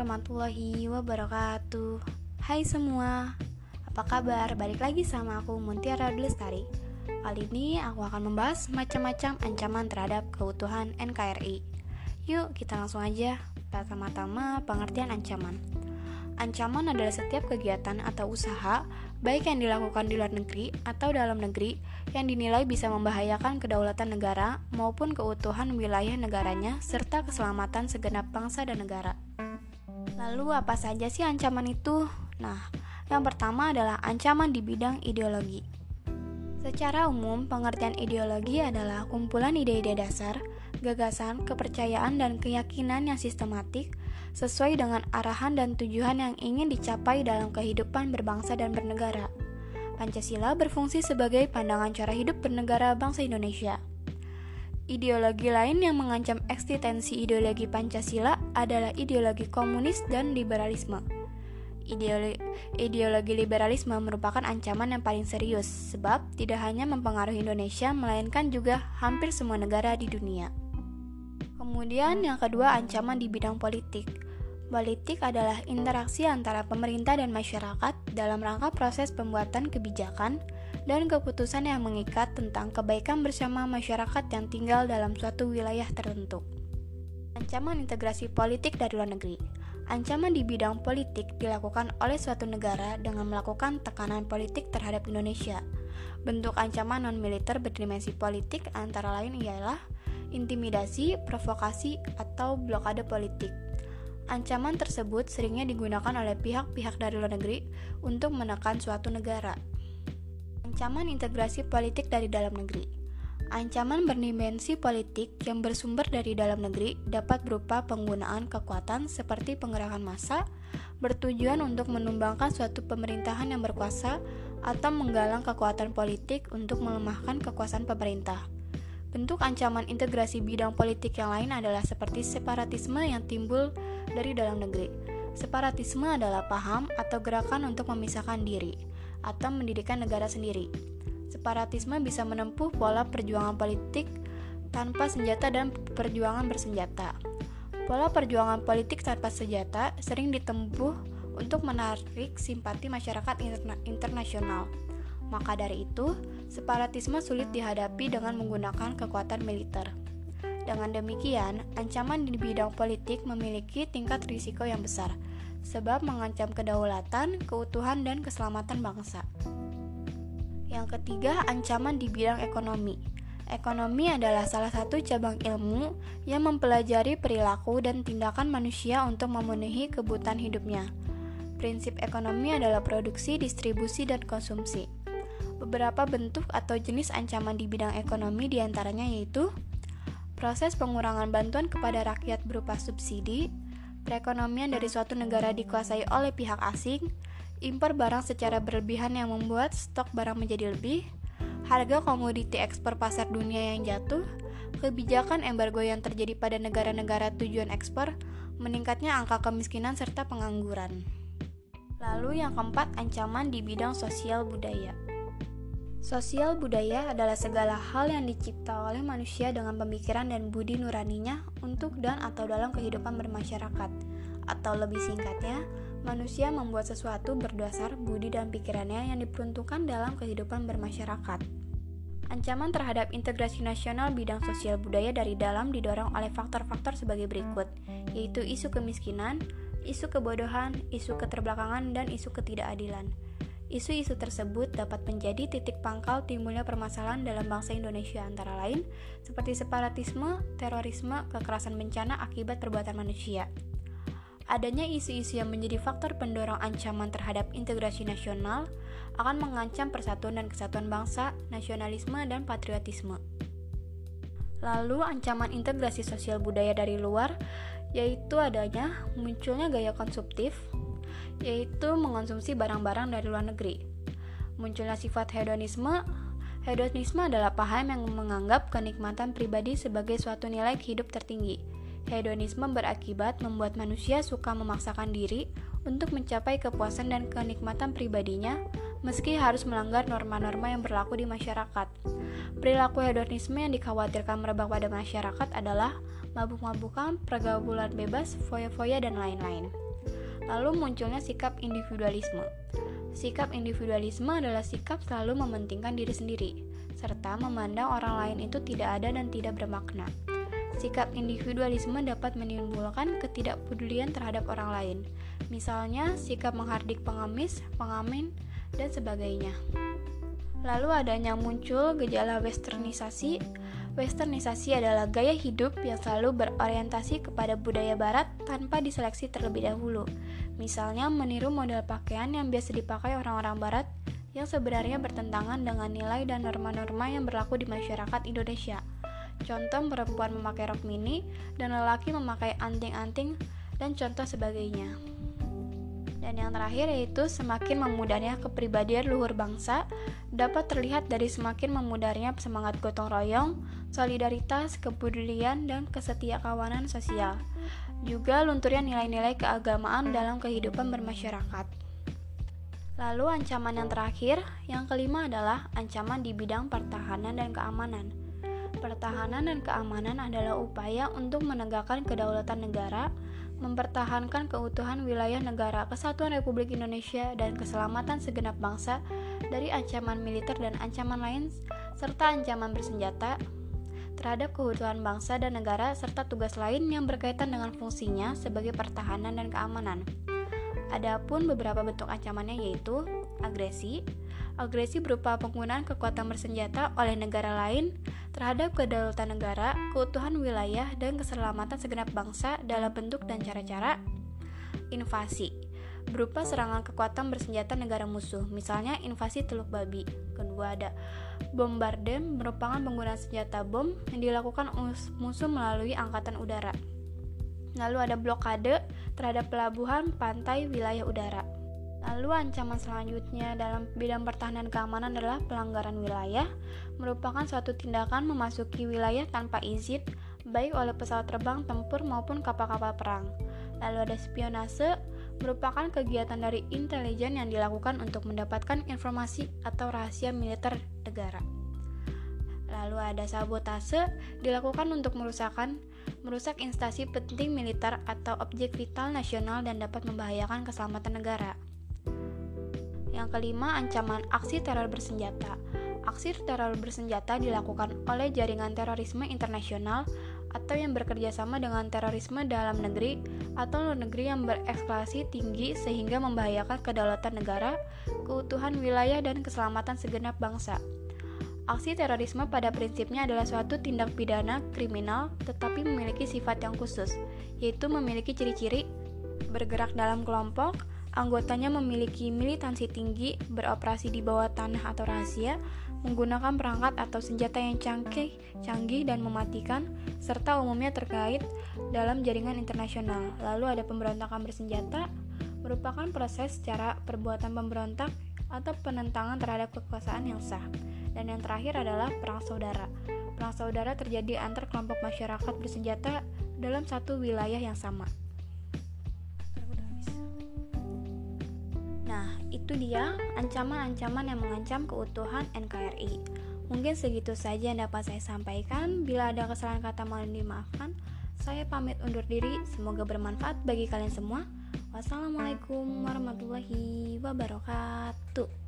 warahmatullahi wabarakatuh. Hai semua, apa kabar? Balik lagi sama aku Muntiara Lestari Kali ini aku akan membahas macam-macam ancaman terhadap keutuhan NKRI Yuk kita langsung aja. Pertama-tama pengertian ancaman. Ancaman adalah setiap kegiatan atau usaha baik yang dilakukan di luar negeri atau dalam negeri yang dinilai bisa membahayakan kedaulatan negara maupun keutuhan wilayah negaranya serta keselamatan segenap bangsa dan negara. Lalu apa saja sih ancaman itu? Nah, yang pertama adalah ancaman di bidang ideologi. Secara umum, pengertian ideologi adalah kumpulan ide-ide dasar, gagasan, kepercayaan, dan keyakinan yang sistematik sesuai dengan arahan dan tujuan yang ingin dicapai dalam kehidupan berbangsa dan bernegara. Pancasila berfungsi sebagai pandangan cara hidup bernegara bangsa Indonesia. Ideologi lain yang mengancam eksistensi ideologi Pancasila adalah ideologi komunis dan liberalisme. Ideologi, ideologi liberalisme merupakan ancaman yang paling serius, sebab tidak hanya mempengaruhi Indonesia, melainkan juga hampir semua negara di dunia. Kemudian, yang kedua, ancaman di bidang politik. Politik adalah interaksi antara pemerintah dan masyarakat dalam rangka proses pembuatan kebijakan dan keputusan yang mengikat tentang kebaikan bersama masyarakat yang tinggal dalam suatu wilayah tertentu. Ancaman integrasi politik dari luar negeri. Ancaman di bidang politik dilakukan oleh suatu negara dengan melakukan tekanan politik terhadap Indonesia. Bentuk ancaman non-militer berdimensi politik antara lain ialah intimidasi, provokasi, atau blokade politik. Ancaman tersebut seringnya digunakan oleh pihak-pihak dari luar negeri untuk menekan suatu negara. Ancaman integrasi politik dari dalam negeri. Ancaman berdimensi politik yang bersumber dari dalam negeri dapat berupa penggunaan kekuatan seperti penggerakan massa, bertujuan untuk menumbangkan suatu pemerintahan yang berkuasa atau menggalang kekuatan politik untuk melemahkan kekuasaan pemerintah. Bentuk ancaman integrasi bidang politik yang lain adalah seperti separatisme yang timbul dari dalam negeri. Separatisme adalah paham atau gerakan untuk memisahkan diri atau mendirikan negara sendiri. Separatisme bisa menempuh pola perjuangan politik tanpa senjata dan perjuangan bersenjata. Pola perjuangan politik tanpa senjata sering ditempuh untuk menarik simpati masyarakat interna internasional. Maka dari itu, separatisme sulit dihadapi dengan menggunakan kekuatan militer. Dengan demikian, ancaman di bidang politik memiliki tingkat risiko yang besar, sebab mengancam kedaulatan, keutuhan, dan keselamatan bangsa. Yang ketiga, ancaman di bidang ekonomi. Ekonomi adalah salah satu cabang ilmu yang mempelajari perilaku dan tindakan manusia untuk memenuhi kebutuhan hidupnya. Prinsip ekonomi adalah produksi, distribusi, dan konsumsi. Beberapa bentuk atau jenis ancaman di bidang ekonomi di antaranya yaitu proses pengurangan bantuan kepada rakyat berupa subsidi, perekonomian dari suatu negara dikuasai oleh pihak asing, impor barang secara berlebihan yang membuat stok barang menjadi lebih, harga komoditi ekspor pasar dunia yang jatuh, kebijakan embargo yang terjadi pada negara-negara tujuan ekspor, meningkatnya angka kemiskinan serta pengangguran. Lalu yang keempat, ancaman di bidang sosial budaya. Sosial budaya adalah segala hal yang dicipta oleh manusia dengan pemikiran dan budi nuraninya untuk dan atau dalam kehidupan bermasyarakat. Atau lebih singkatnya, manusia membuat sesuatu berdasar budi dan pikirannya yang diperuntukkan dalam kehidupan bermasyarakat. Ancaman terhadap integrasi nasional bidang sosial budaya dari dalam didorong oleh faktor-faktor sebagai berikut, yaitu isu kemiskinan, isu kebodohan, isu keterbelakangan, dan isu ketidakadilan. Isu-isu tersebut dapat menjadi titik pangkal timbulnya permasalahan dalam bangsa Indonesia antara lain seperti separatisme, terorisme, kekerasan bencana akibat perbuatan manusia. Adanya isu-isu yang menjadi faktor pendorong ancaman terhadap integrasi nasional akan mengancam persatuan dan kesatuan bangsa, nasionalisme, dan patriotisme. Lalu, ancaman integrasi sosial budaya dari luar yaitu adanya munculnya gaya konsumtif, yaitu mengonsumsi barang-barang dari luar negeri. Munculnya sifat hedonisme Hedonisme adalah paham yang menganggap kenikmatan pribadi sebagai suatu nilai hidup tertinggi. Hedonisme berakibat membuat manusia suka memaksakan diri untuk mencapai kepuasan dan kenikmatan pribadinya, meski harus melanggar norma-norma yang berlaku di masyarakat. Perilaku hedonisme yang dikhawatirkan merebak pada masyarakat adalah mabuk-mabukan, pergaulan bebas, foya-foya, dan lain-lain. Lalu munculnya sikap individualisme. Sikap individualisme adalah sikap selalu mementingkan diri sendiri, serta memandang orang lain itu tidak ada dan tidak bermakna. Sikap individualisme dapat menimbulkan ketidakpedulian terhadap orang lain, misalnya sikap menghardik pengemis, pengamen, dan sebagainya. Lalu adanya muncul gejala westernisasi. Westernisasi adalah gaya hidup yang selalu berorientasi kepada budaya barat tanpa diseleksi terlebih dahulu. Misalnya meniru model pakaian yang biasa dipakai orang-orang barat yang sebenarnya bertentangan dengan nilai dan norma-norma yang berlaku di masyarakat Indonesia. Contoh perempuan memakai rok mini dan lelaki memakai anting-anting dan contoh sebagainya. Dan yang terakhir yaitu semakin memudarnya kepribadian luhur bangsa dapat terlihat dari semakin memudarnya semangat gotong royong, solidaritas, kepedulian, dan kesetiakawanan sosial. Juga lunturnya nilai-nilai keagamaan dalam kehidupan bermasyarakat. Lalu ancaman yang terakhir, yang kelima adalah ancaman di bidang pertahanan dan keamanan. Pertahanan dan keamanan adalah upaya untuk menegakkan kedaulatan negara, mempertahankan keutuhan wilayah negara kesatuan Republik Indonesia dan keselamatan segenap bangsa dari ancaman militer dan ancaman lain serta ancaman bersenjata terhadap keutuhan bangsa dan negara serta tugas lain yang berkaitan dengan fungsinya sebagai pertahanan dan keamanan. Adapun beberapa bentuk ancamannya yaitu agresi, agresi berupa penggunaan kekuatan bersenjata oleh negara lain terhadap kedaulatan negara, keutuhan wilayah, dan keselamatan segenap bangsa dalam bentuk dan cara-cara invasi berupa serangan kekuatan bersenjata negara musuh, misalnya invasi Teluk Babi. Kedua ada bombardem merupakan penggunaan senjata bom yang dilakukan musuh melalui angkatan udara. Lalu ada blokade terhadap pelabuhan, pantai, wilayah udara. Lalu ancaman selanjutnya dalam bidang pertahanan keamanan adalah pelanggaran wilayah, merupakan suatu tindakan memasuki wilayah tanpa izin, baik oleh pesawat terbang, tempur maupun kapal-kapal perang. Lalu ada spionase, merupakan kegiatan dari intelijen yang dilakukan untuk mendapatkan informasi atau rahasia militer negara. Lalu ada sabotase, dilakukan untuk merusakkan merusak instansi penting militer atau objek vital nasional dan dapat membahayakan keselamatan negara. Yang kelima, ancaman aksi teror bersenjata. Aksi teror bersenjata dilakukan oleh jaringan terorisme internasional atau yang bekerja sama dengan terorisme dalam negeri atau luar negeri yang berekskalasi tinggi sehingga membahayakan kedaulatan negara, keutuhan wilayah, dan keselamatan segenap bangsa. Aksi terorisme pada prinsipnya adalah suatu tindak pidana kriminal tetapi memiliki sifat yang khusus, yaitu memiliki ciri-ciri bergerak dalam kelompok, Anggotanya memiliki militansi tinggi, beroperasi di bawah tanah atau rahasia, menggunakan perangkat atau senjata yang canggih, canggih dan mematikan, serta umumnya terkait dalam jaringan internasional. Lalu ada pemberontakan bersenjata, merupakan proses secara perbuatan pemberontak atau penentangan terhadap kekuasaan yang sah. Dan yang terakhir adalah perang saudara. Perang saudara terjadi antar kelompok masyarakat bersenjata dalam satu wilayah yang sama. Itu dia ancaman-ancaman yang mengancam keutuhan NKRI. Mungkin segitu saja yang dapat saya sampaikan. Bila ada kesalahan kata mohon dimaafkan. Saya pamit undur diri. Semoga bermanfaat bagi kalian semua. Wassalamualaikum warahmatullahi wabarakatuh.